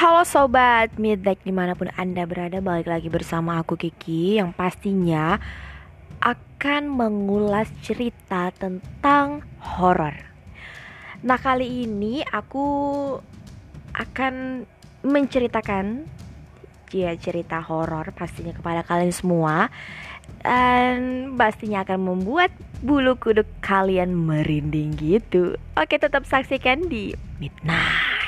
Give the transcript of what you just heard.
Halo sobat Midnight di mana pun anda berada Balik lagi bersama aku Kiki Yang pastinya akan mengulas cerita tentang horor Nah kali ini aku akan menceritakan ya cerita horor pastinya kepada kalian semua dan pastinya akan membuat bulu kuduk kalian merinding gitu. Oke, tetap saksikan di Midnight.